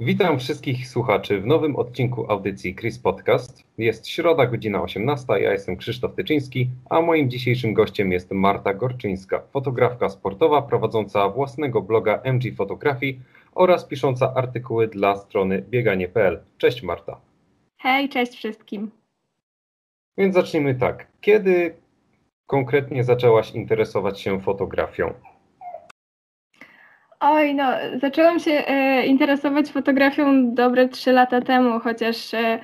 Witam wszystkich słuchaczy w nowym odcinku audycji Chris Podcast. Jest środa, godzina 18. Ja jestem Krzysztof Tyczyński, a moim dzisiejszym gościem jest Marta Gorczyńska, fotografka sportowa prowadząca własnego bloga MG Fotografii oraz pisząca artykuły dla strony bieganie.pl. Cześć Marta. Hej, cześć wszystkim. Więc zacznijmy tak. Kiedy konkretnie zaczęłaś interesować się fotografią? Oj, no, zaczęłam się e, interesować fotografią dobre trzy lata temu, chociaż e,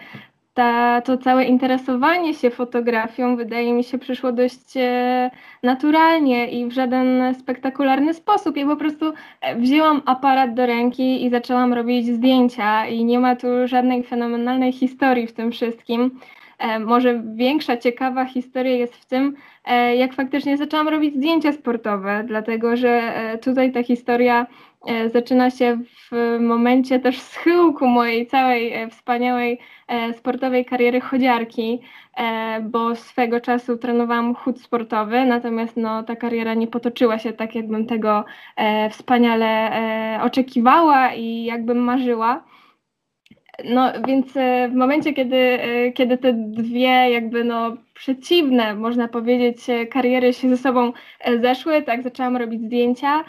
ta, to całe interesowanie się fotografią wydaje mi się przyszło dość e, naturalnie i w żaden spektakularny sposób. Ja po prostu e, wzięłam aparat do ręki i zaczęłam robić zdjęcia i nie ma tu żadnej fenomenalnej historii w tym wszystkim. E, może większa ciekawa historia jest w tym, e, jak faktycznie zaczęłam robić zdjęcia sportowe, dlatego że e, tutaj ta historia zaczyna się w momencie też schyłku mojej całej wspaniałej sportowej kariery chodziarki, bo swego czasu trenowałam chód sportowy, natomiast no, ta kariera nie potoczyła się tak, jakbym tego wspaniale oczekiwała i jakbym marzyła. No więc e, w momencie, kiedy, e, kiedy te dwie jakby no przeciwne, można powiedzieć, e, kariery się ze sobą zeszły, tak zaczęłam robić zdjęcia,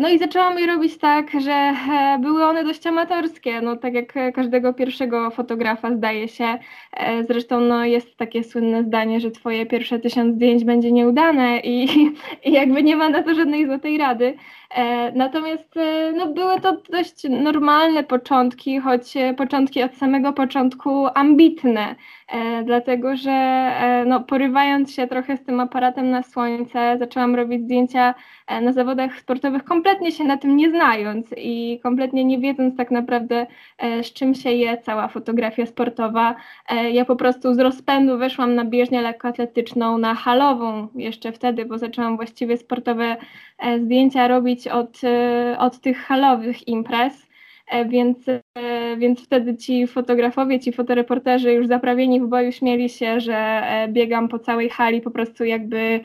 no i zaczęłam je robić tak, że były one dość amatorskie, no tak jak każdego pierwszego fotografa zdaje się. Zresztą no jest takie słynne zdanie, że twoje pierwsze tysiąc zdjęć będzie nieudane i, i jakby nie ma na to żadnej złotej rady. Natomiast no, były to dość normalne początki, choć początki od samego początku ambitne, dlatego że no, porywając się trochę z tym aparatem na słońce, zaczęłam robić zdjęcia na zawodach sportowych, kompletnie się na tym nie znając i kompletnie nie wiedząc tak naprawdę, e, z czym się je cała fotografia sportowa. E, ja po prostu z rozpędu weszłam na bieżnię lekkoatletyczną, na halową jeszcze wtedy, bo zaczęłam właściwie sportowe e, zdjęcia robić od, od tych halowych imprez. E, więc, e, więc wtedy ci fotografowie, ci fotoreporterzy już zaprawieni w boju śmieli się, że e, biegam po całej hali po prostu jakby,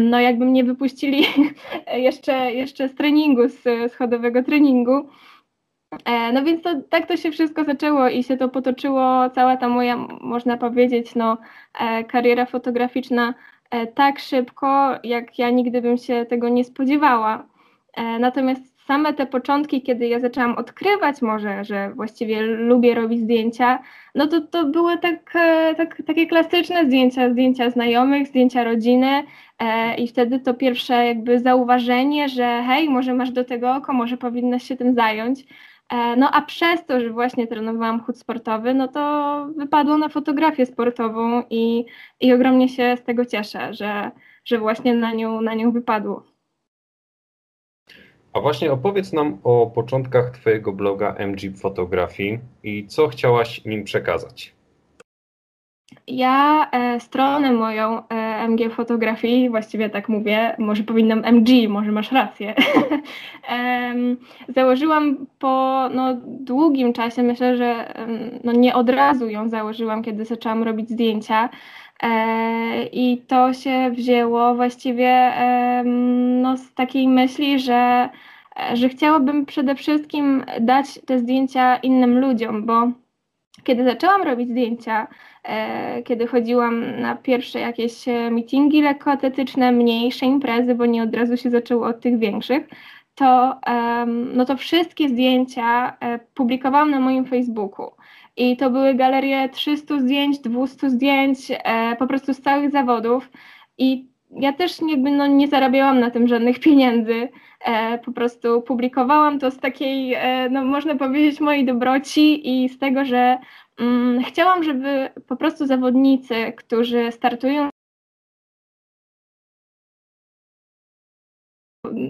no jakby mnie wypuścili jeszcze, jeszcze z treningu, z schodowego treningu. No więc to, tak to się wszystko zaczęło i się to potoczyło, cała ta moja, można powiedzieć, no, kariera fotograficzna tak szybko, jak ja nigdy bym się tego nie spodziewała. Natomiast same te początki, kiedy ja zaczęłam odkrywać może, że właściwie lubię robić zdjęcia, no to to były tak, e, tak, takie klasyczne zdjęcia, zdjęcia znajomych, zdjęcia rodziny e, i wtedy to pierwsze jakby zauważenie, że hej, może masz do tego oko, może powinnaś się tym zająć. E, no a przez to, że właśnie trenowałam chód sportowy, no to wypadło na fotografię sportową i, i ogromnie się z tego cieszę, że, że właśnie na nią, na nią wypadło. A właśnie opowiedz nam o początkach Twojego bloga MG Fotografii i co chciałaś nim przekazać. Ja e, stronę moją e, MG Fotografii, właściwie tak mówię, może powinnam MG, może masz rację, założyłam po no, długim czasie, myślę, że no, nie od razu ją założyłam, kiedy zaczęłam robić zdjęcia, E, I to się wzięło właściwie no, z takiej myśli, że, że chciałabym przede wszystkim dać te zdjęcia innym ludziom, bo kiedy zaczęłam robić zdjęcia, kiedy chodziłam na pierwsze jakieś meetingi lekkoatletyczne, mniejsze imprezy, bo nie od razu się zaczęło od tych większych, to, no to wszystkie zdjęcia e, publikowałam na moim Facebooku. I to były galerie 300 zdjęć, 200 zdjęć, e, po prostu z całych zawodów. I ja też jakby no, nie zarabiałam na tym żadnych pieniędzy. E, po prostu publikowałam to z takiej, e, no można powiedzieć, mojej dobroci i z tego, że chciałam, żeby po prostu zawodnicy, którzy startują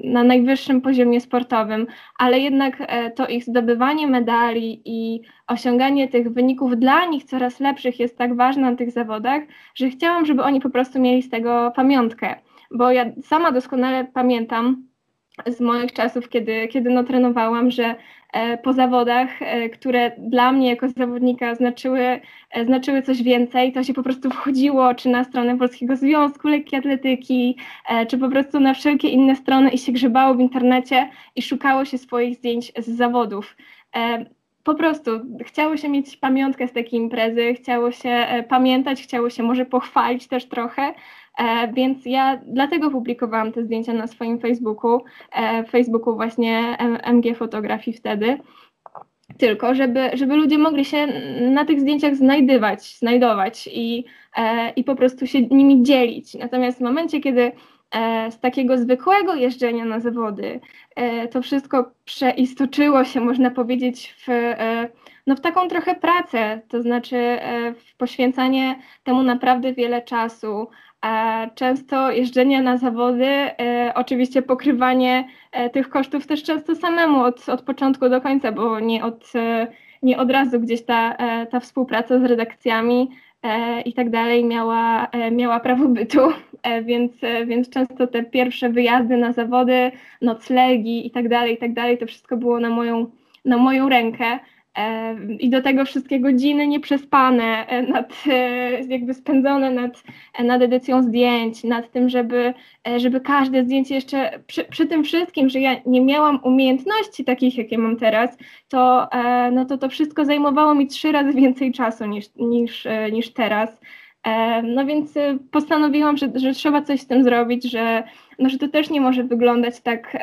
na najwyższym poziomie sportowym, ale jednak e, to ich zdobywanie medali i osiąganie tych wyników dla nich coraz lepszych jest tak ważne na tych zawodach, że chciałam, żeby oni po prostu mieli z tego pamiątkę. Bo ja sama doskonale pamiętam, z moich czasów, kiedy, kiedy no, trenowałam, że po zawodach, e, które dla mnie jako zawodnika znaczyły, e, znaczyły coś więcej, to się po prostu wchodziło czy na stronę Polskiego Związku Lekkiej Atletyki, czy po prostu na wszelkie inne strony i się grzebało w internecie i szukało się swoich zdjęć z zawodów. po prostu chciało się mieć pamiątkę z takiej imprezy, chciało się e, pamiętać, chciało się może pochwalić też trochę, e, więc ja dlatego publikowałam te zdjęcia na swoim Facebooku, e, Facebooku właśnie MG Fotografii wtedy. Tylko, żeby, żeby ludzie mogli się na tych zdjęciach znajdywać, znajdować i, i po prostu się nimi dzielić. Natomiast w momencie, kiedy E, z takiego zwykłego jeżdżenia na zawody e, to wszystko przeistoczyło się, można powiedzieć, w, e, no w taką trochę pracę, to znaczy w poświęcanie temu naprawdę wiele czasu. Często jeżdżenie na zawody, oczywiście pokrywanie tych kosztów też często samemu od, od początku do końca, bo nie od, nie od razu gdzieś ta, ta współpraca z redakcjami E, i tak dalej miała, e, miała prawo bytu, e, więc, więc często te pierwsze wyjazdy na zawody, noclegi i tak dalej, i tak dalej, to wszystko było na moją, na moją rękę. I do tego wszystkie godziny nieprzespane, e, nad, e, jakby spędzone nad, nad edycją zdjęć, nad tym, żeby, e, żeby każde zdjęcie jeszcze przy, przy tym wszystkim, że ja nie miałam umiejętności takich, jakie mam teraz, to, no to to wszystko zajmowało mi trzy razy więcej czasu niż, niż, niż teraz. No więc postanowiłam, że, że trzeba coś z tym zrobić, że, no, że to też nie może wyglądać tak,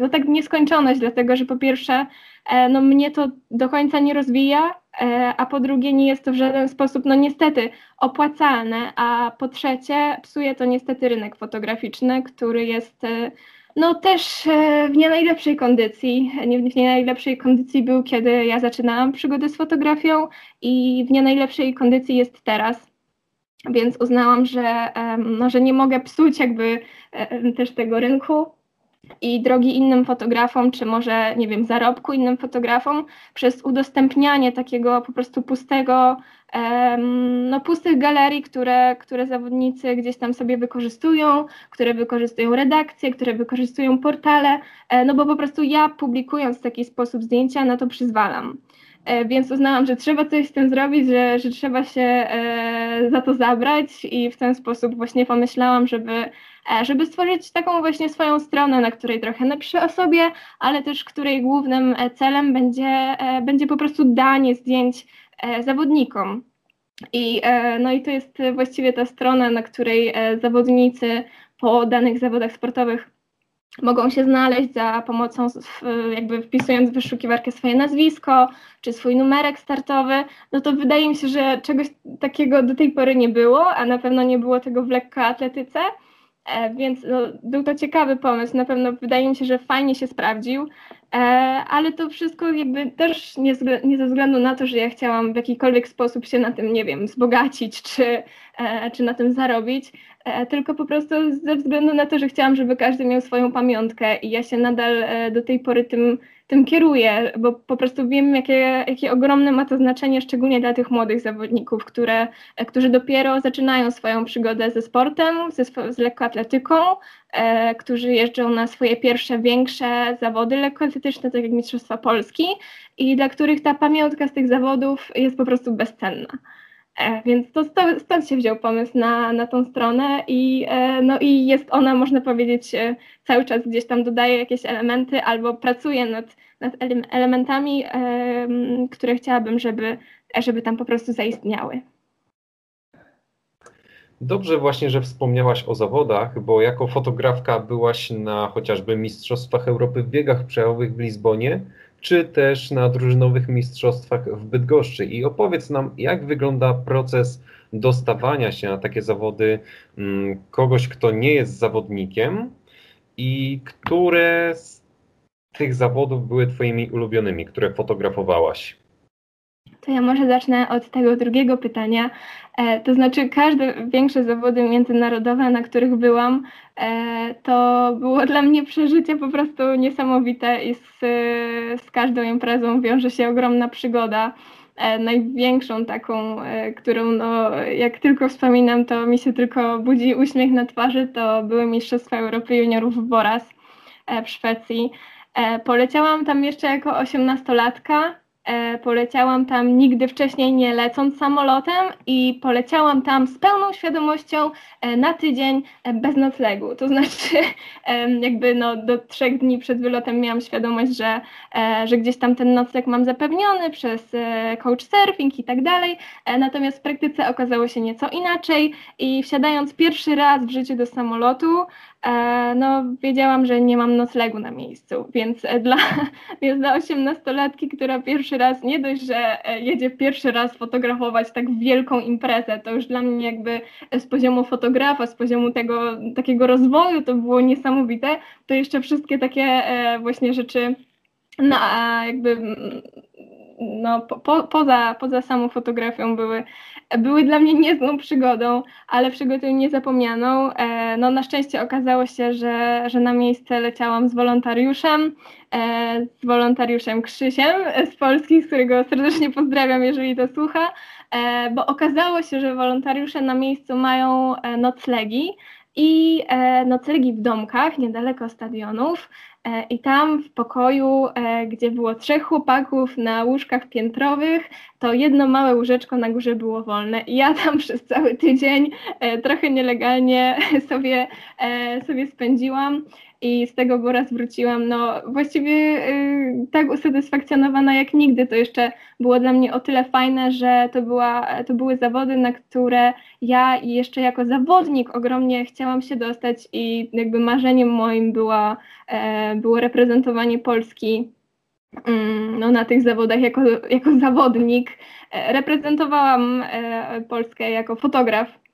no tak w nieskończoność, dlatego że po pierwsze E, no mnie to do końca nie rozwija, e, a po drugie nie jest to w żaden sposób, no niestety, opłacalne, a po trzecie psuje to niestety rynek fotograficzny, który jest e, no też w nie najlepszej kondycji. W nie najlepszej kondycji był, kiedy ja zaczynałam przygodę z fotografią i w nie najlepszej kondycji jest teraz. Więc uznałam, że, no, że nie mogę psuć jakby też tego rynku i drogi innym fotografom, czy może, nie wiem, zarobku innym fotografom przez udostępnianie takiego po prostu pustego, no pustych galerii, które, które zawodnicy gdzieś tam sobie wykorzystują, które wykorzystują redakcje, które wykorzystują portale, e, no bo po prostu ja publikując w taki sposób zdjęcia, na to przyzwalam. E, więc uznałam, że trzeba coś z tym zrobić, że, że trzeba się e, za to zabrać i w ten sposób właśnie pomyślałam, żeby, e, żeby stworzyć taką właśnie swoją stronę, na której trochę napiszę o sobie, ale też której głównym celem będzie, będzie po prostu danie zdjęć zawodnikom. I, no i to jest właściwie ta strona, na której zawodnicy po danych zawodach sportowych mogą się znaleźć za pomocą, jakby wpisując w wyszukiwarkę swoje nazwisko czy swój numerek startowy, no to wydaje mi się, że czegoś takiego do tej pory nie było, a na pewno nie było tego w lekkoatletyce, e, więc no, był to ciekawy pomysł, na pewno wydaje mi się, że fajnie się sprawdził, e, ale to wszystko jakby też nie, nie ze względu na to, że ja chciałam w jakikolwiek sposób się na tym, nie wiem, wzbogacić czy, e, czy na tym zarobić, tylko po prostu ze względu na to, że chciałam, żeby każdy miał swoją pamiątkę i ja się nadal e, do tej pory tym, tym kieruję, bo po prostu wiem, jakie, jakie ogromne ma to znaczenie, szczególnie dla tych młodych zawodników, które, e, którzy dopiero zaczynają swoją przygodę ze sportem, ze, z lekkoatletyką, e, którzy jeżdżą na swoje pierwsze, większe zawody lekkoatletyczne, tak jak Mistrzostwa Polski i dla których ta pamiątka z tych zawodów jest po prostu bezcenna. E, więc to stąd się wziął pomysł na, na tą stronę i, e, no i jest ona, można powiedzieć, e, cały czas gdzieś tam dodaje jakieś elementy albo pracuje nad, nad elementami, które chciałabym, żeby, żeby tam po prostu zaistniały. Dobrze właśnie, że wspomniałaś o zawodach, bo jako fotografka byłaś na chociażby Mistrzostwach Europy w biegach przełajowych w Lizbonie, czy też na drużynowych mistrzostwach w Bydgoszczy. I opowiedz nam, jak wygląda proces dostawania się na takie zawody mm, kogoś, kto nie jest zawodnikiem i które z tych zawodów były Twoimi ulubionymi, które fotografowałaś? To ja może zacznę od tego drugiego pytania. E, to znaczy, każde większe zawody międzynarodowe, na których byłam, e, to było dla mnie przeżycie po prostu niesamowite i z, z każdą imprezą wiąże się ogromna przygoda. E, największą taką, e, którą no, jak tylko wspominam, to mi się tylko budzi uśmiech na twarzy, to były Mistrzostwa Europy Juniorów w Boras e, w Szwecji. E, poleciałam tam jeszcze jako osiemnastolatka poleciałam tam nigdy wcześniej nie lecąc samolotem i poleciałam tam z pełną świadomością e, na tydzień e, bez noclegu. To znaczy, jakby no, do trzech dni przed wylotem miałam świadomość, że, że gdzieś tam ten nocleg mam zapewniony przez couchsurfing i tak dalej. Natomiast w praktyce okazało się nieco inaczej i wsiadając pierwszy raz w życiu do samolotu, no wiedziałam, że nie mam noclegu na miejscu, więc dla, więc dla osiemnastolatki, która pierwszy raz, nie dość, że e, jedzie pierwszy raz fotografować tak wielką imprezę, to już dla mnie jakby z poziomu fotografa, z poziomu tego takiego rozwoju to było niesamowite, to jeszcze wszystkie takie e, właśnie rzeczy no, jakby no, po, poza, poza samą fotografią były, były dla mnie niezłą przygodą, ale przygodą niezapomnianą. E, no, na szczęście okazało się, że, że na miejsce leciałam z wolontariuszem, e, z wolontariuszem Krzysiem z Polski, z którego serdecznie pozdrawiam, jeżeli to słucha, e, bo okazało się, że wolontariusze na miejscu mają noclegi i noclegi w domkach niedaleko stadionów. E, I tam w pokoju, e, gdzie było trzech chłopaków na łóżkach piętrowych, to jedno małe łóżeczko na górze było wolne. I ja tam przez cały tydzień e, trochę nielegalnie sobie, sobie spędziłam i z tego go raz wróciłam, no właściwie y, tak usatysfakcjonowana jak nigdy. To jeszcze było dla mnie o tyle fajne, że to, była, to były zawody, na które ja jeszcze jako zawodnik ogromnie chciałam się dostać i jakby marzeniem moim była, e, było reprezentowanie Polski mm, no, na tych zawodach jako, jako zawodnik. E, reprezentowałam e, Polskę jako fotograf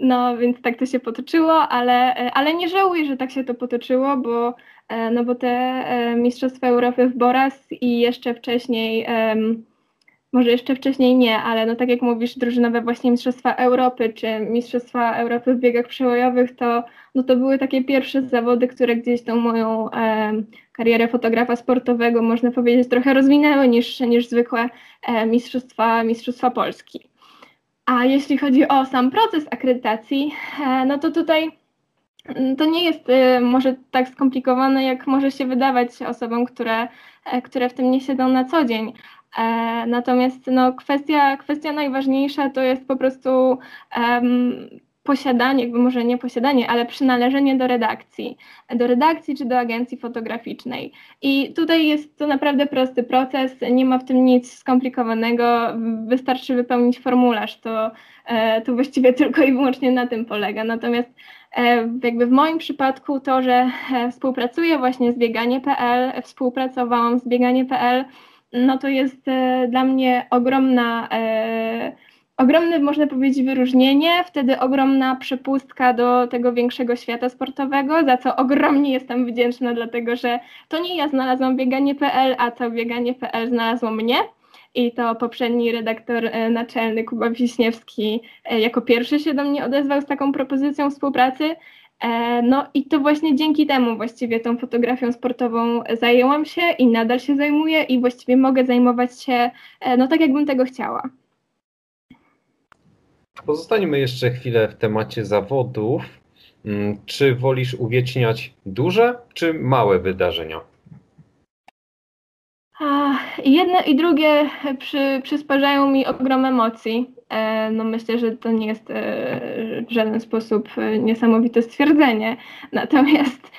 no więc tak to się potoczyło, ale, e, ale nie żałuję, że tak się to potoczyło, bo, e, no bo te e, Mistrzostwa Europy w Boras i jeszcze wcześniej, może jeszcze wcześniej nie, ale no tak jak mówisz, drużynowe właśnie Mistrzostwa Europy czy Mistrzostwa Europy w biegach przełajowych, to, no to były takie pierwsze zawody, które gdzieś tą moją karierę fotografa sportowego, można powiedzieć, trochę rozwinęły niż, niż zwykłe Mistrzostwa, Mistrzostwa Polski. A jeśli chodzi o sam proces akredytacji, e, no to tutaj mm, to nie jest e, może tak skomplikowane, jak może się wydawać osobom, które, e, które w tym nie siedzą na co dzień. Natomiast no, kwestia, kwestia najważniejsza to jest po prostu um, posiadanie, jakby może nie posiadanie, ale przynależenie do redakcji, do redakcji czy do agencji fotograficznej. I tutaj jest to naprawdę prosty proces, nie ma w tym nic skomplikowanego, wystarczy wypełnić formularz, to, e, to właściwie tylko i wyłącznie na tym polega. Natomiast e, jakby w moim przypadku to, że e, współpracuję właśnie z bieganie.pl, współpracowałam z bieganie.pl, no to jest dla mnie ogromna ogromne, można powiedzieć, wyróżnienie, wtedy ogromna przepustka do tego większego świata sportowego, za co ogromnie jestem wdzięczna, dlatego że to nie ja znalazłam bieganie.pl, a to bieganie.pl znalazło mnie. I to poprzedni redaktor e, naczelny Kuba Wiśniewski e, jako pierwszy się do mnie odezwał z taką propozycją współpracy. E, no i to właśnie dzięki temu właściwie tą fotografią sportową zajęłam się i nadal się zajmuję i właściwie mogę zajmować się no tak, jakbym tego chciała. Pozostaniemy jeszcze chwilę w temacie zawodów. Mm, czy wolisz uwieczniać duże czy małe wydarzenia? Jedne i drugie przy, przysparzają mi ogrom emocji. E, no myślę, że to nie jest e, w żaden sposób niesamowite stwierdzenie. Natomiast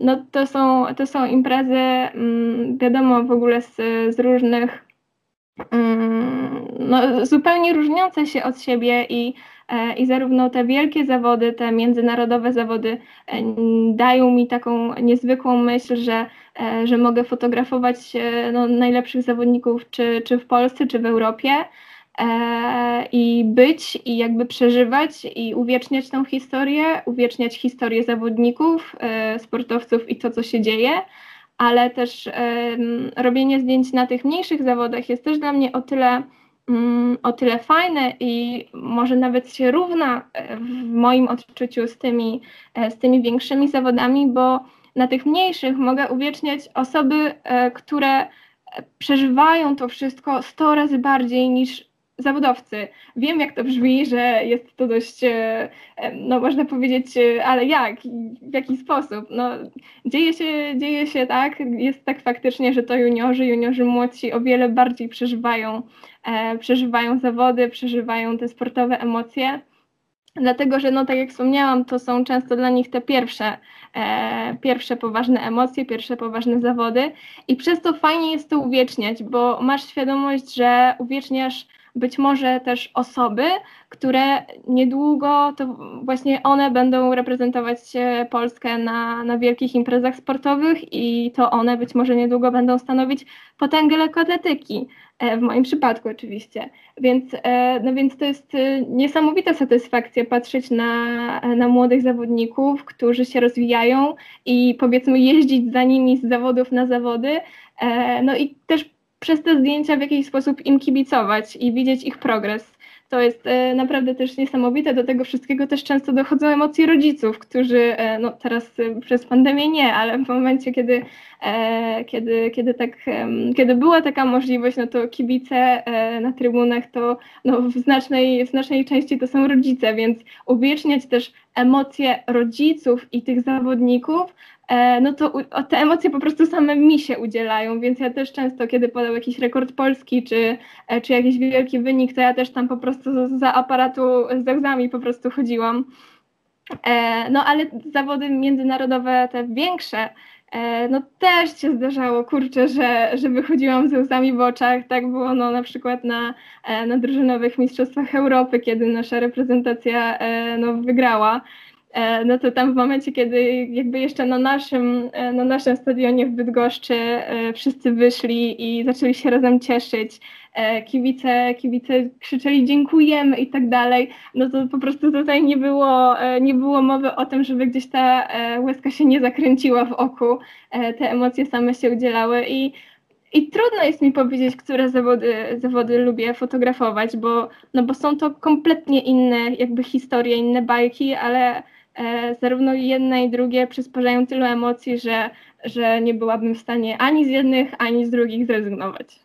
no to, są, to są imprezy, mm, wiadomo, w ogóle z, z różnych no, zupełnie różniące się od siebie i, e, i zarówno te wielkie zawody, te międzynarodowe zawody e, dają mi taką niezwykłą myśl, że, e, że mogę fotografować no, najlepszych zawodników czy, czy w Polsce, czy w Europie i być i jakby przeżywać i uwieczniać tą historię, uwieczniać historię zawodników, sportowców i to, co się dzieje ale też robienie zdjęć na tych mniejszych zawodach jest też dla mnie o tyle, mm, o tyle fajne i może nawet się równa e, w moim odczuciu z tymi, e, z tymi większymi zawodami, bo na tych mniejszych mogę uwieczniać osoby, e, które przeżywają to wszystko 100 razy bardziej niż zawodowcy. Wiem, jak to brzmi, że jest to dość, e, no można powiedzieć, ale jak, w jaki sposób? No, dzieje się, dzieje się tak, jest tak faktycznie, że to juniorzy, juniorzy młodsi o wiele bardziej przeżywają, przeżywają zawody, przeżywają te sportowe emocje dlatego że, no tak jak wspomniałam, to są często dla nich te pierwsze, e, pierwsze poważne emocje, pierwsze poważne zawody i przez to fajnie jest to uwieczniać, bo masz świadomość, że uwieczniasz być może też osoby, które niedługo to właśnie one będą reprezentować Polskę na, na wielkich imprezach sportowych i to one być może niedługo będą stanowić potęgę lekkoatletyki. E, w moim przypadku oczywiście. Więc, e, no więc to jest e, niesamowita satysfakcja patrzeć na, na młodych zawodników, którzy się rozwijają i powiedzmy jeździć za nimi z zawodów na zawody. No i też przez te zdjęcia w jakiś sposób im kibicować i widzieć ich progres. To jest e, naprawdę też niesamowite. Do tego wszystkiego też często dochodzą emocje rodziców, którzy, e, no teraz e, przez pandemię nie, ale w momencie, kiedy, kiedy, kiedy, tak, kiedy była taka możliwość, no to kibice na trybunach to no, w, znacznej, w znacznej części to są rodzice, więc uwieczniać też emocje rodziców i tych zawodników, no to te emocje po prostu same mi się udzielają, więc ja też często, kiedy podał jakiś rekord polski, czy, e, czy jakiś wielki wynik, to ja też tam po prostu za aparatu z łzami po prostu chodziłam. E, no ale zawody międzynarodowe, te większe, no też się zdarzało, kurczę, że, że wychodziłam ze łzami w oczach. Tak było no, na przykład na, na drużynowych Mistrzostwach Europy, kiedy nasza reprezentacja no, wygrała. E, no to tam w momencie, kiedy jakby jeszcze na naszym, e, na naszym stadionie w Bydgoszczy e, wszyscy wyszli i zaczęli się razem cieszyć, kibice, kibice krzyczeli dziękujemy i tak dalej, no to po prostu tutaj nie było, nie było mowy o tym, żeby gdzieś ta łezka się nie zakręciła w oku, te emocje same się udzielały i i trudno jest mi powiedzieć, które zawody, zawody lubię fotografować, bo, no bo są to kompletnie inne jakby historie, inne bajki, ale zarówno jedne i drugie przysparzają tylu emocji, że, że nie byłabym w stanie ani z jednych, ani z drugich zrezygnować.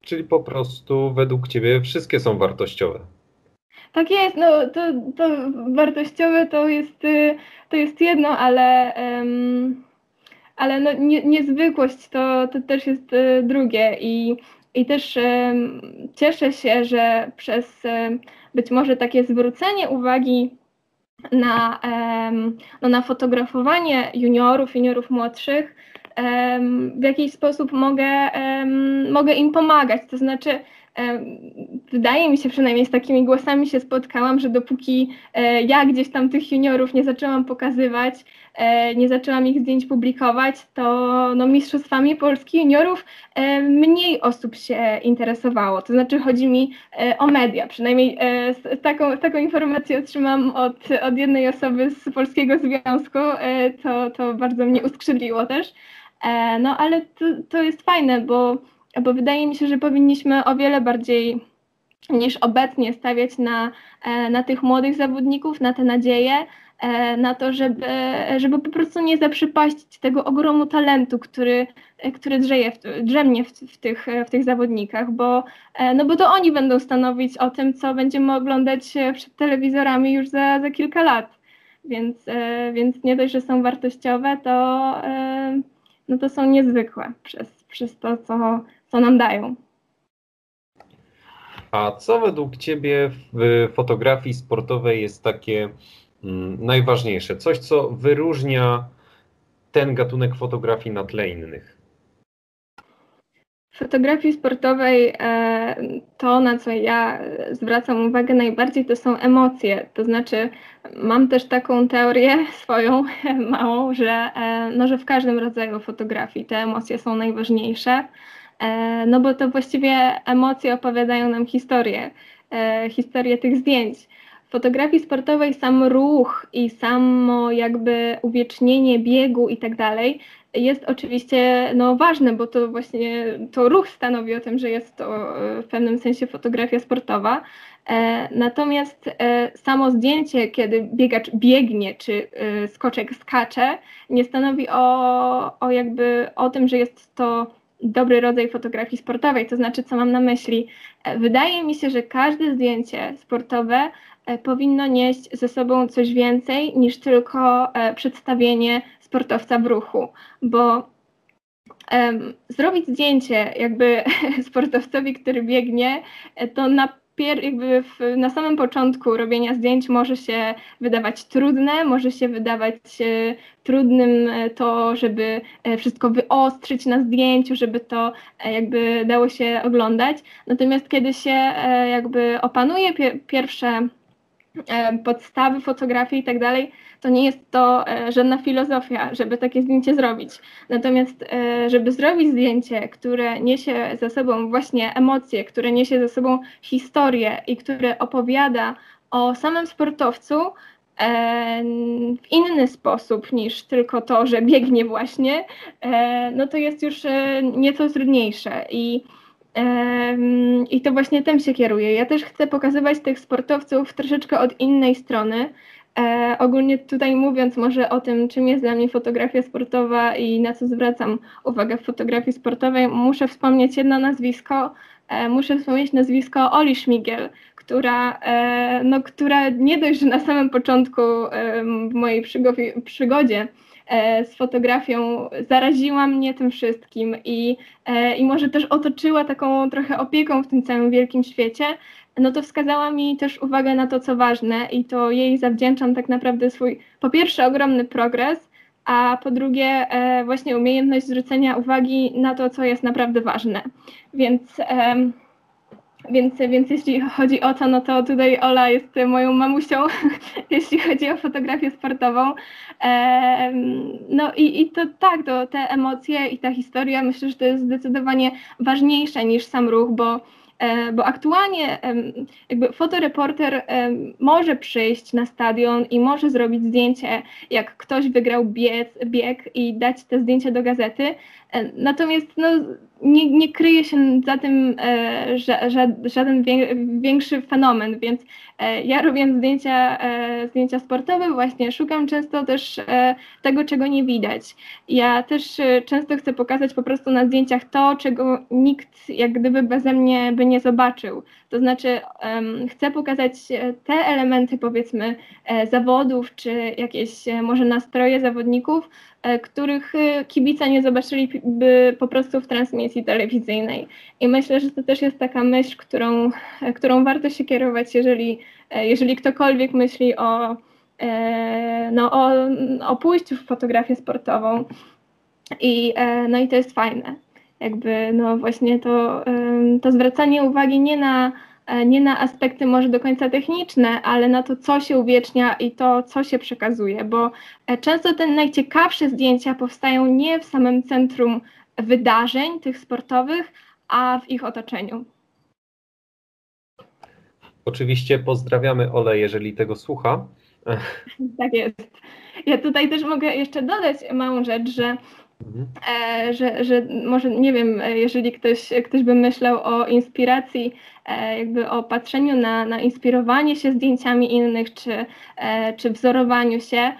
Czyli po prostu według Ciebie wszystkie są wartościowe. Tak jest, no to, to wartościowe to jest, y, to jest jedno, ale, um, ale no, nie, niezwykłość to, to też jest y, drugie i, i też um, cieszę się, że przez um, być może takie zwrócenie uwagi na, no, na fotografowanie juniorów, juniorów młodszych, w jakiś sposób mogę, mogę im pomagać. To znaczy, wydaje mi się przynajmniej z takimi głosami się spotkałam, że dopóki e, ja gdzieś tam tych juniorów nie zaczęłam pokazywać, e, nie zaczęłam ich zdjęć publikować, to no, mistrzostwami Polski juniorów e, mniej osób się interesowało. To znaczy chodzi mi o media, przynajmniej taką, taką informację otrzymam od, od jednej osoby z Polskiego Związku, to, to bardzo mnie uskrzydliło też. No ale to, to jest fajne, bo bo wydaje mi się, że powinniśmy o wiele bardziej niż obecnie stawiać na, e, na tych młodych zawodników, na te nadzieje, e, na to, żeby, żeby po prostu nie zaprzepaścić tego ogromu talentu, który, e, który drzeje, drzemnie w, w, tych, w tych zawodnikach, bo, no bo to oni będą stanowić o tym, co będziemy oglądać przed telewizorami już za, za kilka lat. Więc, więc nie dość, że są wartościowe, to, no to są niezwykłe przez, przez to, co, co nam dają. A co według Ciebie w fotografii sportowej jest takie mm, najważniejsze? Coś, co wyróżnia ten gatunek fotografii na tle innych? W fotografii sportowej e, to, na co ja zwracam uwagę najbardziej, to są emocje. To znaczy, mam też taką teorię swoją małą, że, e, no, że w każdym rodzaju fotografii te emocje są najważniejsze. E, no bo to właściwie emocje opowiadają nam historię, e, historię tych zdjęć. W fotografii sportowej sam ruch i samo jakby uwiecznienie biegu i tak dalej jest oczywiście no, ważne, bo to właśnie to ruch stanowi o tym, że jest to e, w pewnym sensie fotografia sportowa. Natomiast samo zdjęcie, kiedy biegacz biegnie, czy skoczek skacze, nie stanowi o, o jakby o tym, że jest to dobry rodzaj fotografii sportowej. To znaczy, co mam na myśli? Wydaje mi się, że każde zdjęcie sportowe powinno nieść ze sobą coś więcej niż tylko przedstawienie sportowca w ruchu, bo zrobić zdjęcie jakby sportowcowi, który biegnie, to na pier, jakby w, na samym początku robienia zdjęć może się wydawać trudne, może się wydawać e, trudnym e, to, żeby e, wszystko wyostrzyć na zdjęciu, żeby to e, jakby dało się oglądać. Natomiast kiedy się jakby opanuje pie, pierwsze podstawy fotografii i tak dalej, to nie jest to e, żadna filozofia, żeby takie zdjęcie zrobić. Natomiast, e, żeby zrobić zdjęcie, które niesie ze sobą właśnie emocje, które niesie ze sobą historię i które opowiada o samym sportowcu, e, w inny sposób niż tylko to, że biegnie właśnie, no to jest już nieco trudniejsze i i to właśnie tym się kieruję. Ja też chcę pokazywać tych sportowców troszeczkę od innej strony, E, ogólnie tutaj mówiąc może o tym, czym jest dla mnie fotografia sportowa i na co zwracam uwagę w fotografii sportowej, muszę wspomnieć jedno nazwisko, e, muszę wspomnieć nazwisko Oli Schmigel, która, e, no, która nie dość, że na samym początku w mojej przygodzie z fotografią zaraziła mnie tym wszystkim i, e, i może też otoczyła taką trochę opieką w tym całym wielkim świecie, no to wskazała mi też uwagę na to, co ważne i to jej zawdzięczam tak naprawdę swój, po pierwsze, ogromny progres, a po drugie e, właśnie umiejętność zwrócenia uwagi na to, co jest naprawdę ważne. Więc, e, więc, więc jeśli chodzi o to, no to tutaj Ola jest moją mamusią, jeśli chodzi o fotografię sportową. No i, i to tak, to te emocje i ta historia myślę, że to jest zdecydowanie ważniejsze niż sam ruch, bo E, bo aktualnie jakby fotoreporter może przyjść na stadion i może zrobić zdjęcie, jak ktoś wygrał bieg, bieg i dać te zdjęcie do gazety, natomiast no, nie, nie kryje się za tym e, że, żaden większy fenomen, więc e, ja robiąc zdjęcia, e, zdjęcia sportowe właśnie szukam często też e, tego, czego nie widać. Ja też e, często chcę pokazać po prostu na zdjęciach to, czego nikt jak gdyby beze mnie by nie zobaczył. To znaczy chcę pokazać e, te elementy powiedzmy zawodów, czy jakieś może nastroje zawodników, E, których e, kibice nie zobaczyliby po prostu w transmisji telewizyjnej. I myślę, że to też jest taka myśl, którą, e, którą warto się kierować, jeżeli, jeżeli ktokolwiek myśli o, no, o, o pójściu w fotografię sportową. I, no i to jest fajne. Jakby no właśnie to, to zwracanie uwagi nie na E, nie na aspekty może do końca techniczne, ale na to, co się uwiecznia i to, co się przekazuje, bo e, często te najciekawsze zdjęcia powstają nie w samym centrum wydarzeń tych sportowych, a w ich otoczeniu. Oczywiście pozdrawiamy Ole, jeżeli tego słucha. Tak jest. Ja tutaj też mogę jeszcze dodać małą rzecz, że. E, że, że może nie wiem, e, jeżeli ktoś, ktoś by myślał o inspiracji, e, jakby o patrzeniu na, na inspirowanie się zdjęciami innych, czy, czy wzorowaniu się,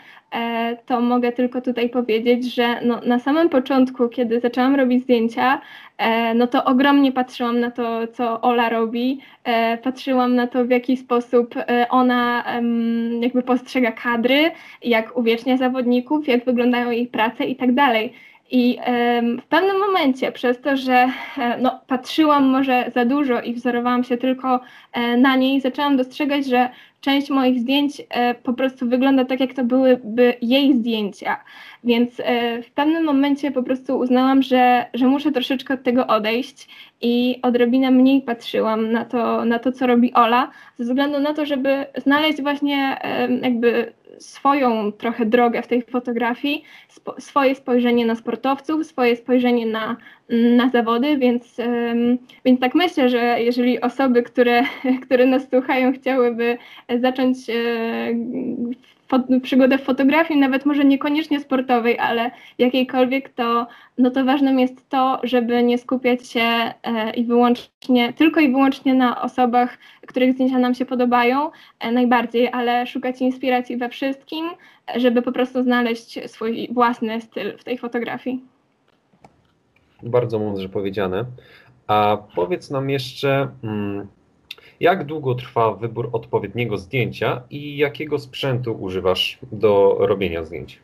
to mogę tylko tutaj powiedzieć, że no, na samym początku, kiedy zaczęłam robić zdjęcia, no to ogromnie patrzyłam na to, co Ola robi, patrzyłam na to, w jaki sposób ona jakby postrzega kadry, jak uwiecznia zawodników, jak wyglądają jej prace i tak dalej. I w pewnym momencie, przez to, że e, no, patrzyłam może za dużo i wzorowałam się tylko e, na niej, zaczęłam dostrzegać, że część moich zdjęć e, po prostu wygląda tak, jak to byłyby jej zdjęcia. Więc w pewnym momencie po prostu uznałam, że, że muszę troszeczkę od tego odejść i odrobinę mniej patrzyłam na to, na to, co robi Ola, ze względu na to, żeby znaleźć właśnie jakby swoją trochę drogę w tej fotografii, spo, swoje spojrzenie na sportowców, swoje spojrzenie na, na zawody, więc, więc tak myślę, że jeżeli osoby, które, które nas słuchają, chciałyby zacząć e, przygodę w fotografii, nawet może niekoniecznie sportowej, ale jakiejkolwiek, to, no to ważnym jest to, żeby nie skupiać się e, i wyłącznie, tylko i wyłącznie na osobach, których zdjęcia nam się podobają e, najbardziej, ale szukać inspiracji we wszystkim, żeby po prostu znaleźć swój własny styl w tej fotografii. Bardzo mądrze powiedziane. A powiedz nam jeszcze, mm, jak długo trwa wybór odpowiedniego zdjęcia i jakiego sprzętu używasz do robienia zdjęć?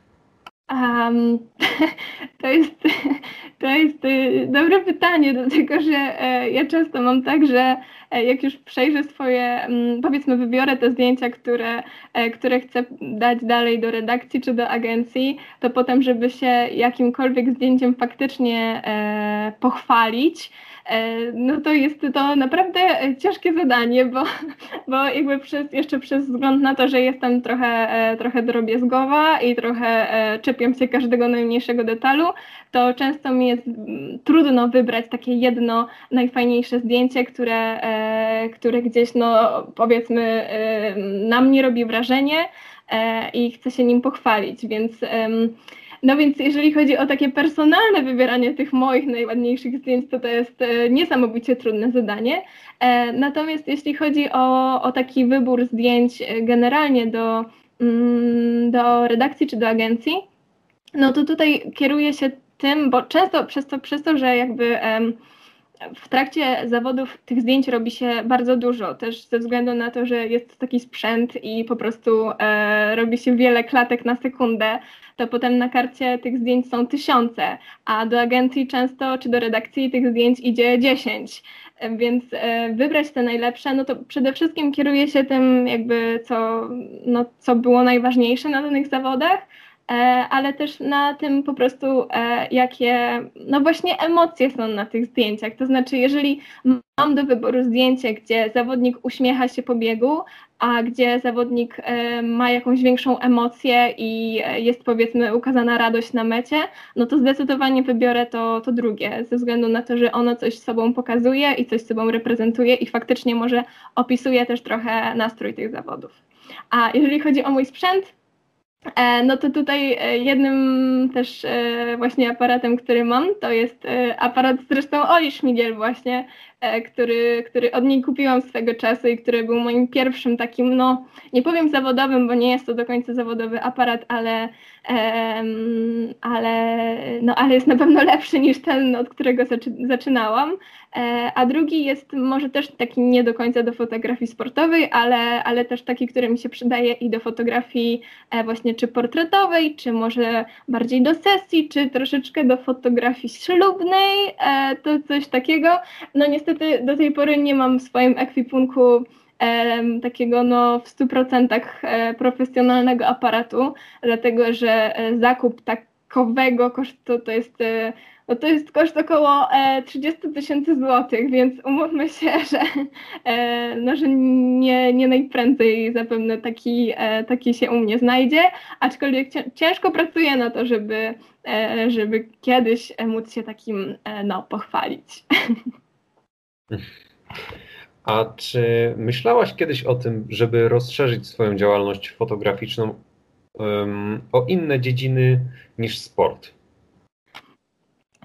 Um, to, jest, to jest y, dobre pytanie, dlatego że e, ja często mam tak, że e, jak już przejrzę swoje, mm, powiedzmy, wybiorę te zdjęcia, które, e, które chcę dać dalej do redakcji czy do agencji, to potem, żeby się jakimkolwiek zdjęciem faktycznie pochwalić, no to jest to naprawdę ciężkie zadanie, bo, bo jakby przez, jeszcze przez wzgląd na to, że jestem trochę, e, trochę drobiazgowa i trochę e, czepiam się każdego najmniejszego detalu, to często mi jest mm, trudno wybrać takie jedno najfajniejsze zdjęcie, które, które gdzieś, no powiedzmy, na mnie robi wrażenie i chcę się nim pochwalić, więc no więc jeżeli chodzi o takie personalne wybieranie tych moich najładniejszych zdjęć, to to jest e, niesamowicie trudne zadanie. E, natomiast jeśli chodzi o, o taki wybór zdjęć e, generalnie do, mm, do redakcji czy do agencji, no to tutaj kieruję się tym, bo często przez to, przez to że jakby w trakcie zawodów tych zdjęć robi się bardzo dużo, też ze względu na to, że jest taki sprzęt i po prostu e, robi się wiele klatek na sekundę, to potem na karcie tych zdjęć są tysiące, a do agencji często czy do redakcji tych zdjęć idzie dziesięć. Więc e, wybrać te najlepsze, no to przede wszystkim kieruję się tym, jakby co, no, co było najważniejsze na danych zawodach, ale też na tym po prostu, e, jakie, no właśnie emocje są na tych zdjęciach. To znaczy, jeżeli mam do wyboru zdjęcie, gdzie zawodnik uśmiecha się po biegu, a gdzie zawodnik e, ma jakąś większą emocję i e, jest powiedzmy ukazana radość na mecie, no to zdecydowanie wybiorę to, to drugie, ze względu na to, że ono coś sobą pokazuje i coś sobą reprezentuje i faktycznie może opisuje też trochę nastrój tych zawodów. A jeżeli chodzi o mój sprzęt, e, no to tutaj jednym też właśnie aparatem, który mam, to jest aparat zresztą Oli Szmigiel właśnie, E, który, który od niej kupiłam swego czasu i który był moim pierwszym takim, no nie powiem zawodowym, bo nie jest to do końca zawodowy aparat, ale, ale, no, ale jest na pewno lepszy niż ten, od którego zaczy, zaczynałam. E, a drugi jest może też taki nie do końca do fotografii sportowej, ale, ale też taki, który mi się przydaje i do fotografii e, właśnie czy portretowej, czy może bardziej do sesji, czy troszeczkę do fotografii ślubnej, to coś takiego. No niestety niestety do tej pory nie mam w swoim ekwipunku e, takiego no, w 100% e, profesjonalnego aparatu, dlatego że e, zakup takowego kosztu to jest e, no to jest koszt około 30 tysięcy złotych, więc umówmy się, że, no, że nie, nie najprędzej zapewne taki, taki się u mnie znajdzie, aczkolwiek ciężko pracuję na to, żeby, żeby kiedyś móc się takim no, pochwalić. A czy myślałaś kiedyś o tym, żeby rozszerzyć swoją działalność fotograficzną um, o inne dziedziny niż sport?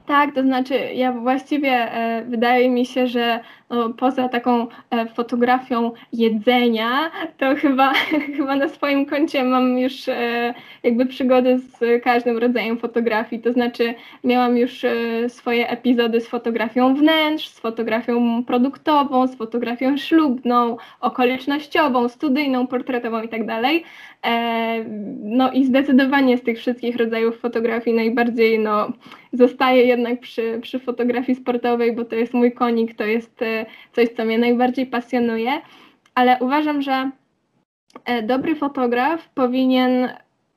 Tak, to znaczy ja właściwie e, wydaje mi się, że no, poza taką e, fotografią jedzenia, to chyba, chyba na swoim koncie mam już e, jakby przygody z każdym rodzajem fotografii. To znaczy miałam już e, swoje epizody z fotografią wnętrz, z fotografią produktową, z fotografią ślubną, okolicznościową, studyjną, portretową itd. Tak no i zdecydowanie z tych wszystkich rodzajów fotografii najbardziej no, zostaję jednak przy, przy fotografii sportowej, bo to jest mój konik, to jest coś, co mnie najbardziej pasjonuje, ale uważam, że e, dobry fotograf powinien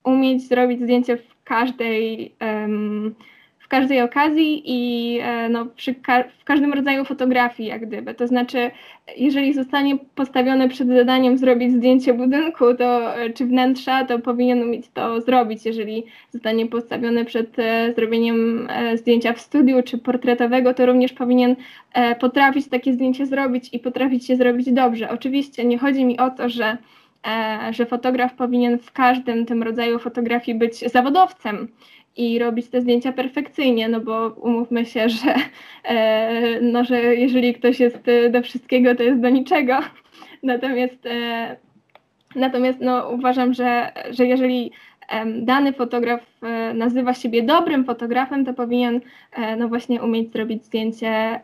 umieć zrobić zdjęcie w każdej um, każdej okazji i e, no, ka w każdym rodzaju fotografii, jak gdyby. To znaczy, jeżeli zostanie postawiony przed zadaniem zrobić zdjęcie budynku to, e, czy wnętrza, to powinien umieć to zrobić. Jeżeli zostanie postawiony przed e, zrobieniem zdjęcia w studiu czy portretowego, to również powinien potrafić takie zdjęcie zrobić i potrafić je zrobić dobrze. Oczywiście nie chodzi mi o to, że że fotograf powinien w każdym tym rodzaju fotografii być zawodowcem i robić te zdjęcia perfekcyjnie, no bo umówmy się, że, e, no, że jeżeli ktoś jest do wszystkiego, to jest do niczego. Natomiast, e, natomiast no, uważam, że, że jeżeli dany fotograf nazywa siebie dobrym fotografem, to powinien no właśnie umieć zrobić zdjęcie,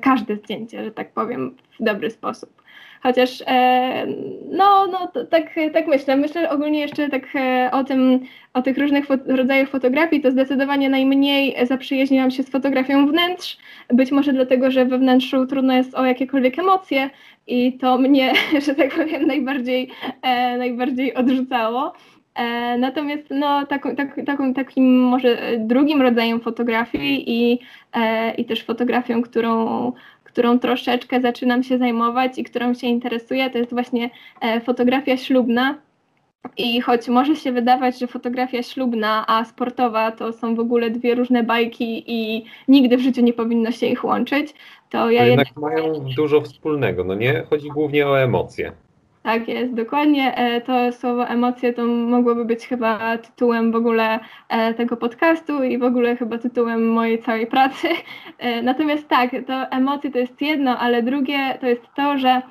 każde zdjęcie, że tak powiem, w dobry sposób. Chociaż e, no, no tak, tak myślę. Myślę ogólnie jeszcze tak e, o tym, o tych różnych fo rodzajach fotografii, to zdecydowanie najmniej zaprzyjaźniłam się z fotografią wnętrz. Być może dlatego, że we wnętrzu trudno jest o jakiekolwiek emocje i to mnie, że tak powiem, najbardziej, e, najbardziej odrzucało. Natomiast no, taką, tak, takim może drugim rodzajem fotografii i, i też fotografią, którą, którą troszeczkę zaczynam się zajmować i którą się interesuję, to jest właśnie e, fotografia ślubna. I choć może się wydawać, że fotografia ślubna, a sportowa to są w ogóle dwie różne bajki i nigdy w życiu nie powinno się ich łączyć, to ja to jednak, jednak mają dużo wspólnego, no nie? Chodzi głównie o emocje. Tak jest, dokładnie. E, to słowo emocje to mogłoby być chyba tytułem w ogóle e, tego podcastu i w ogóle chyba tytułem mojej całej pracy. E, natomiast tak, to emocje to jest jedno, ale drugie to jest to, że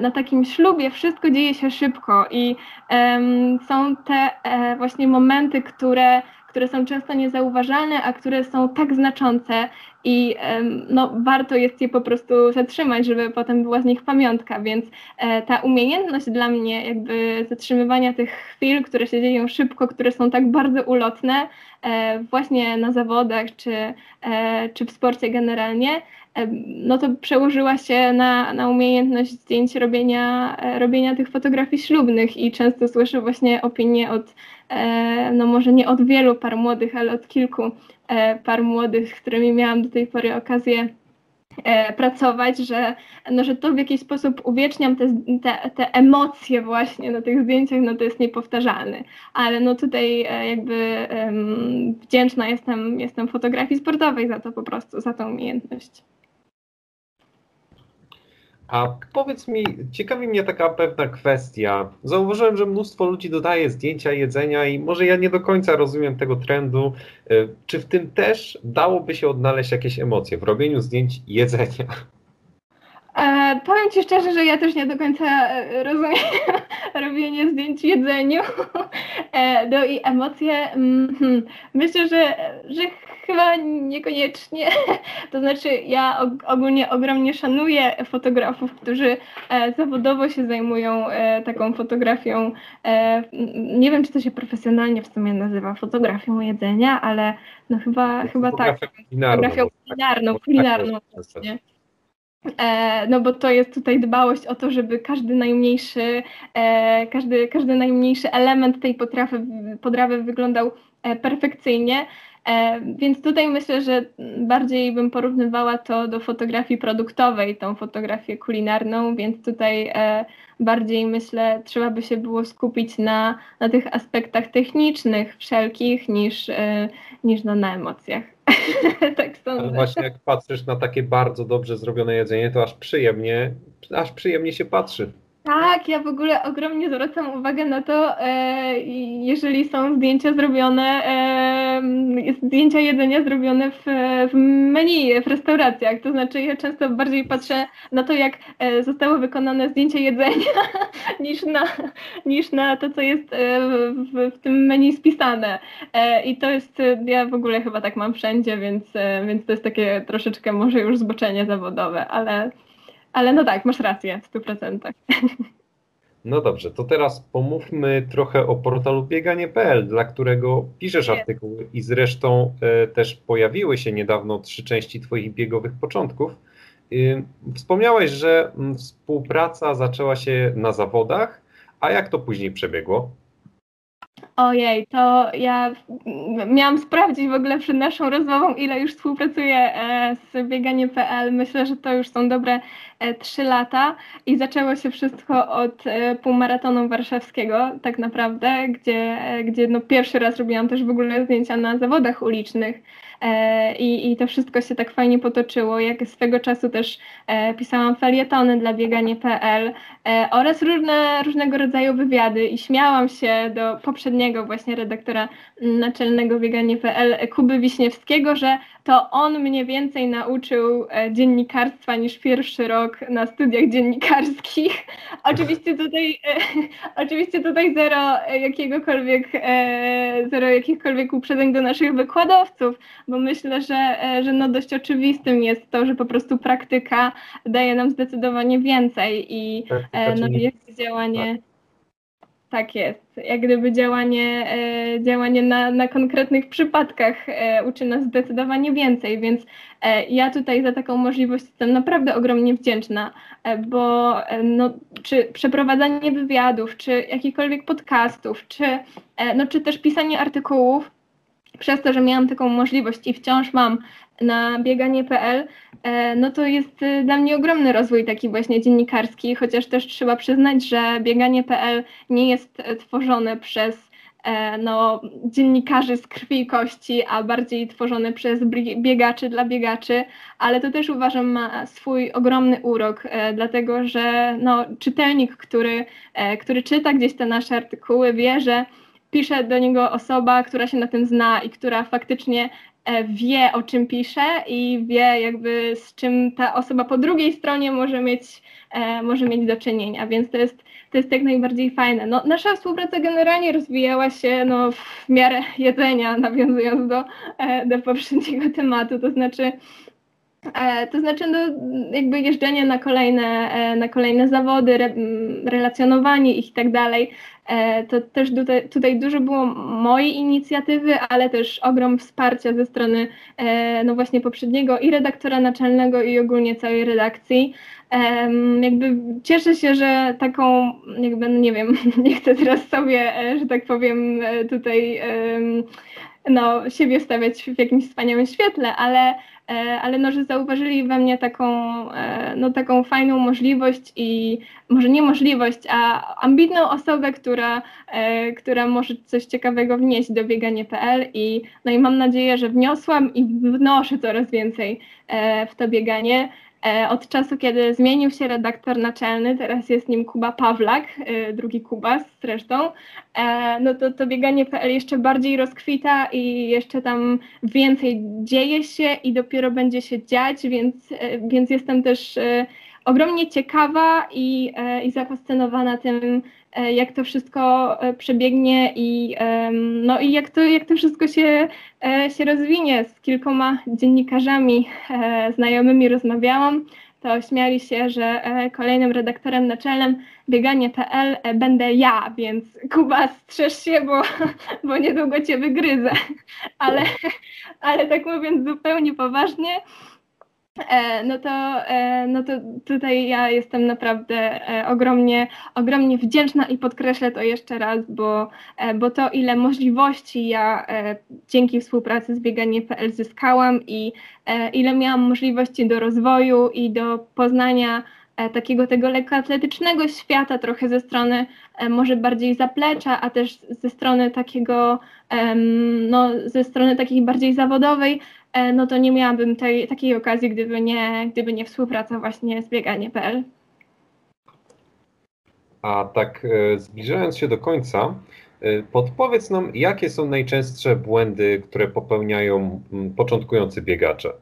na takim ślubie wszystko dzieje się szybko i um, są te e, właśnie momenty, które które są często niezauważalne, a które są tak znaczące i no, warto jest je po prostu zatrzymać, żeby potem była z nich pamiątka, więc e, ta umiejętność dla mnie jakby zatrzymywania tych chwil, które się dzieją szybko, które są tak bardzo ulotne, e, właśnie na zawodach czy, e, czy w sporcie generalnie, no to przełożyła się na, na umiejętność zdjęć robienia, robienia tych fotografii ślubnych i często słyszę właśnie opinie od, no może nie od wielu par młodych, ale od kilku E, par młodych, z którymi miałam do tej pory okazję e, pracować, że, no, że to w jakiś sposób uwieczniam te, te, te emocje właśnie na tych zdjęciach, no to jest niepowtarzalne. Ale no tutaj e, jakby um, wdzięczna jestem, jestem fotografii sportowej za to po prostu, za tą umiejętność. A powiedz mi, ciekawi mnie taka pewna kwestia. Zauważyłem, że mnóstwo ludzi dodaje zdjęcia jedzenia i może ja nie do końca rozumiem tego trendu. E, czy w tym też dałoby się odnaleźć jakieś emocje w robieniu zdjęć jedzenia? E, powiem Ci szczerze, że ja też nie do końca e, rozumiem robienie zdjęć jedzeniu. E, no i emocje, mm, myślę, że, że chyba niekoniecznie. To znaczy, ja ogólnie ogromnie szanuję fotografów, którzy e, zawodowo się zajmują e, taką fotografią. E, nie wiem, czy to się profesjonalnie w sumie nazywa fotografią jedzenia, ale no chyba, chyba tak. Fotografią kulinarną, kulinarną właśnie. No bo to jest tutaj dbałość o to, żeby każdy najmniejszy, każdy, każdy najmniejszy element tej potrawy, potrawy wyglądał perfekcyjnie. E, więc tutaj myślę, że bardziej bym porównywała to do fotografii produktowej, tą fotografię kulinarną, więc tutaj e, bardziej myślę, trzeba by się było skupić na, na tych aspektach technicznych wszelkich niż, e, niż no, na emocjach. tak sądzę. Ale właśnie jak patrzysz na takie bardzo dobrze zrobione jedzenie, to aż przyjemnie, aż przyjemnie się patrzy. Tak, ja w ogóle ogromnie zwracam uwagę na to, e, jeżeli są zdjęcia zrobione, e, zdjęcia jedzenia zrobione w, w menu, w restauracjach. To znaczy ja często bardziej patrzę na to, jak e, zostało wykonane zdjęcie jedzenia, niż na, niż na to, co jest e, w, w tym menu spisane. E, I to jest, ja w ogóle chyba tak mam wszędzie, więc, e, więc to jest takie troszeczkę może już zboczenie zawodowe, ale ale no tak, masz rację w 100%. No dobrze, to teraz pomówmy trochę o portalu bieganie.pl, dla którego piszesz artykuły i zresztą e, też pojawiły się niedawno trzy części Twoich biegowych początków. Y, wspomniałeś, że m, współpraca zaczęła się na zawodach, a jak to później przebiegło? Ojej, to ja miałam sprawdzić w ogóle przed naszą rozmową, ile już współpracuję e, z bieganie.pl. Myślę, że to już są dobre e, trzy lata i zaczęło się wszystko od e, półmaratonu warszawskiego tak naprawdę, gdzie, gdzie no pierwszy raz robiłam też w ogóle zdjęcia na zawodach ulicznych. E, i, i to wszystko się tak fajnie potoczyło, jak swego czasu też e, pisałam felietony dla bieganie.pl e, oraz różne, różnego rodzaju wywiady i śmiałam się do poprzedniego właśnie redaktora naczelnego bieganie.pl Kuby Wiśniewskiego, że to on mnie więcej nauczył e, dziennikarstwa niż pierwszy rok na studiach dziennikarskich. Oczywiście tutaj, e, oczywiście tutaj zero jakiegokolwiek, zero jakichkolwiek uprzedzeń do naszych wykładowców, bo myślę, że, że no dość oczywistym jest to, że po prostu praktyka daje nam zdecydowanie więcej i no, jest działanie. Tak jest. Jak gdyby działanie, e, działanie na, na konkretnych przypadkach e, uczy nas zdecydowanie więcej, więc e, ja tutaj za taką możliwość jestem naprawdę ogromnie wdzięczna, bo no, czy przeprowadzanie wywiadów, czy jakichkolwiek podcastów, czy, no, czy też pisanie artykułów, przez to, że miałam taką możliwość i wciąż mam na bieganie.pl, e, no to jest e, dla mnie ogromny rozwój taki właśnie dziennikarski, chociaż też trzeba przyznać, że bieganie.pl nie jest e, tworzone przez no, dziennikarzy z krwi i kości, a bardziej tworzone przez biegaczy dla biegaczy, ale to też uważam ma swój ogromny urok, dlatego że no, czytelnik, który, który czyta gdzieś te nasze artykuły, wie, że pisze do niego osoba, która się na tym zna i która faktycznie wie, o czym pisze i wie jakby z czym ta osoba po drugiej stronie może mieć, e, może mieć do czynienia, więc to jest, to jest jak najbardziej fajne. No, nasza współpraca generalnie rozwijała się no, w miarę jedzenia, nawiązując do, e, do poprzedniego tematu, to znaczy to znaczy no, jakby jeżdżenie na kolejne, na kolejne zawody, re, relacjonowanie ich i tak dalej. E, to też tutaj, tutaj dużo było mojej inicjatywy, ale też ogrom wsparcia ze strony e, no właśnie poprzedniego i redaktora naczelnego i ogólnie całej redakcji. Jakby cieszę się, że taką, jakby, no nie wiem, nie chcę teraz sobie, e, że tak powiem, tutaj no, siebie stawiać w jakimś wspaniałym świetle, ale E, ale no, że zauważyli we mnie taką, e, no, taką fajną możliwość i może nie możliwość, a ambitną osobę, która, e, która może coś ciekawego wnieść do bieganie.pl i, no i mam nadzieję, że wniosłam i wnoszę coraz więcej w to bieganie. E, od czasu, kiedy zmienił się redaktor naczelny, teraz jest nim Kuba Pawlak, e, drugi Kubas zresztą, e, no to, to bieganie.pl jeszcze bardziej rozkwita i jeszcze tam więcej dzieje się i dopiero będzie się dziać, więc, więc jestem też ogromnie ciekawa i, i zafascynowana tym, jak to wszystko e, przebiegnie i, no i jak, to, jak to wszystko się, e, się rozwinie. Z kilkoma dziennikarzami znajomymi rozmawiałam, to śmiali się, że kolejnym redaktorem naczelnym bieganie.pl będę ja, więc Kuba strzeż się, bo, bo niedługo cię wygryzę. Ale, ale tak mówiąc zupełnie poważnie, E, no to, e, no to tutaj ja jestem naprawdę e, ogromnie, ogromnie wdzięczna i podkreślę to jeszcze raz, bo, bo to ile możliwości ja dzięki współpracy z bieganie.pl zyskałam i ile miałam możliwości do rozwoju i do poznania takiego tego lekkoatletycznego świata trochę ze strony może bardziej zaplecza, a też ze strony takiego, no ze strony takiej bardziej zawodowej, E, no to nie miałabym tej, takiej okazji, gdyby nie, gdyby nie współpraca właśnie z bieganie.pl. A tak e, zbliżając się do końca, e, podpowiedz nam, jakie są najczęstsze błędy, które popełniają początkujący biegacze?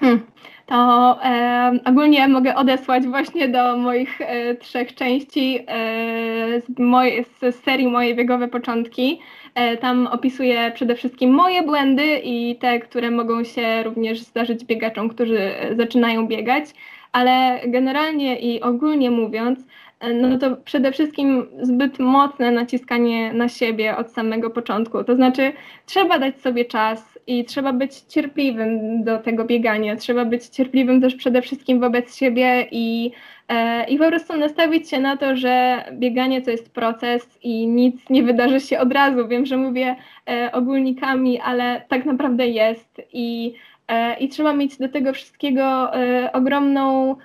Hmm, to e, ogólnie mogę odesłać właśnie do moich e, trzech części e, z, moj, z serii Moje biegowe początki. E, tam opisuję przede wszystkim moje błędy i te, które mogą się również zdarzyć biegaczom, którzy zaczynają biegać, ale generalnie i ogólnie mówiąc, e, no to przede wszystkim zbyt mocne naciskanie na siebie od samego początku. To znaczy, trzeba dać sobie czas i trzeba być cierpliwym do tego biegania. Trzeba być cierpliwym też przede wszystkim wobec siebie i E, I po prostu nastawić się na to, że bieganie to jest proces i nic nie wydarzy się od razu. Wiem, że mówię e, ogólnikami, ale tak naprawdę jest i, e, i trzeba mieć do tego wszystkiego ogromną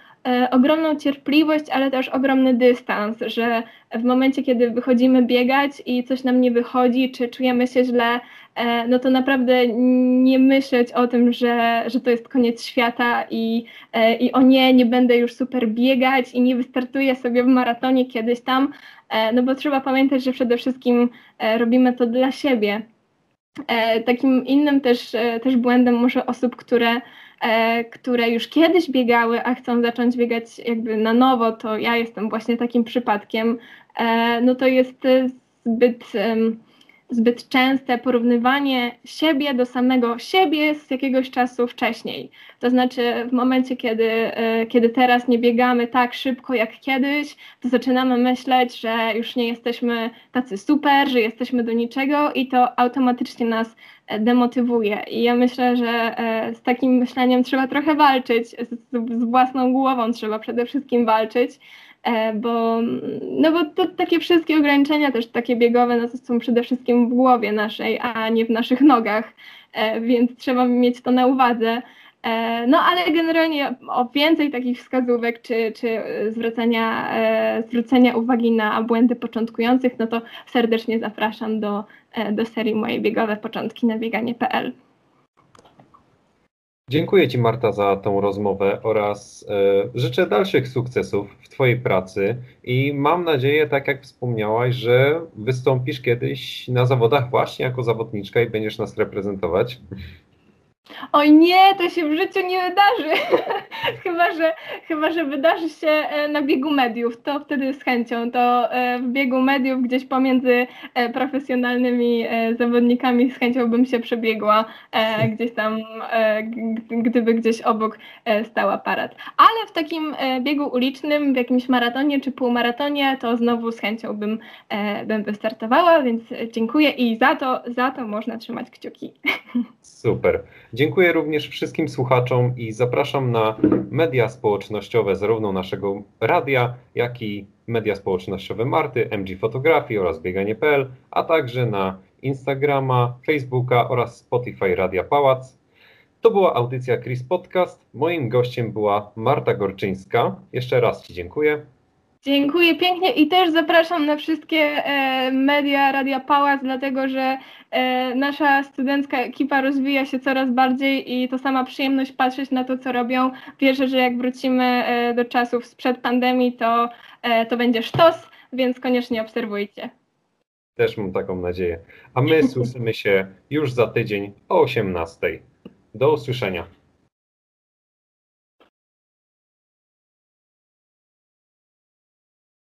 ogromną cierpliwość, ale też ogromny dystans, że w momencie, kiedy wychodzimy biegać i coś nam nie wychodzi, czy czujemy się źle, E, no to naprawdę nie myśleć o tym, że, że to jest koniec świata i, e, i o nie, nie będę już super biegać i nie wystartuję sobie w maratonie kiedyś tam, e, no bo trzeba pamiętać, że przede wszystkim robimy to dla siebie. Takim innym też, też błędem może osób, które które już kiedyś biegały, a chcą zacząć biegać jakby na nowo, to ja jestem właśnie takim przypadkiem, no to jest zbyt zbyt częste porównywanie siebie do samego siebie z jakiegoś czasu wcześniej. To znaczy, w momencie, kiedy, e, kiedy teraz nie biegamy tak szybko jak kiedyś, to zaczynamy myśleć, że już nie jesteśmy tacy super, że jesteśmy do niczego i to automatycznie nas e, demotywuje. I ja myślę, że e, z takim myśleniem trzeba trochę walczyć, z, z własną głową trzeba przede wszystkim walczyć bo, no bo to takie wszystkie ograniczenia też takie biegowe no to są przede wszystkim w głowie naszej, a nie w naszych nogach, e, więc trzeba mieć to na uwadze. E, no ale generalnie o więcej takich wskazówek czy, czy zwracania, zwrócenia uwagi na błędy początkujących, no to serdecznie zapraszam do, do serii Moje biegowe początki na bieganie.pl. Dziękuję Ci Marta za tą rozmowę oraz e, życzę dalszych sukcesów w Twojej pracy i mam nadzieję, tak jak wspomniałaś, że wystąpisz kiedyś na zawodach właśnie jako zawodniczka i będziesz nas reprezentować. Oj nie, to się w życiu nie wydarzy. chyba, że, chyba, że wydarzy się e, na biegu mediów, to wtedy z chęcią. To e, w biegu mediów gdzieś pomiędzy e, profesjonalnymi zawodnikami z chęcią bym się przebiegła gdzieś tam, gdyby gdzieś obok stał aparat. Ale w takim biegu ulicznym, w jakimś maratonie czy półmaratonie, to znowu z chęcią bym, bym wystartowała, więc dziękuję i za to, za to można trzymać kciuki. Super. Dziękuję również wszystkim słuchaczom i zapraszam na media społecznościowe zarówno naszego radia, jak i media społecznościowe Marty, MG Fotografii oraz bieganie.pl, a także na Instagrama, Facebooka oraz Spotify Radia Pałac. To była audycja Chris Podcast. Moim gościem była Marta Gorczyńska. Jeszcze raz Ci dziękuję. Dziękuję pięknie i też zapraszam na wszystkie e, media Radia Pałac, dlatego że e, nasza studencka ekipa rozwija się coraz bardziej i to sama przyjemność patrzeć na to, co robią. Wierzę, że jak wrócimy e, do czasów sprzed pandemii, to, to będzie sztos, więc koniecznie obserwujcie. Też mam taką nadzieję. A my słyszymy się już za tydzień o 18. Do usłyszenia.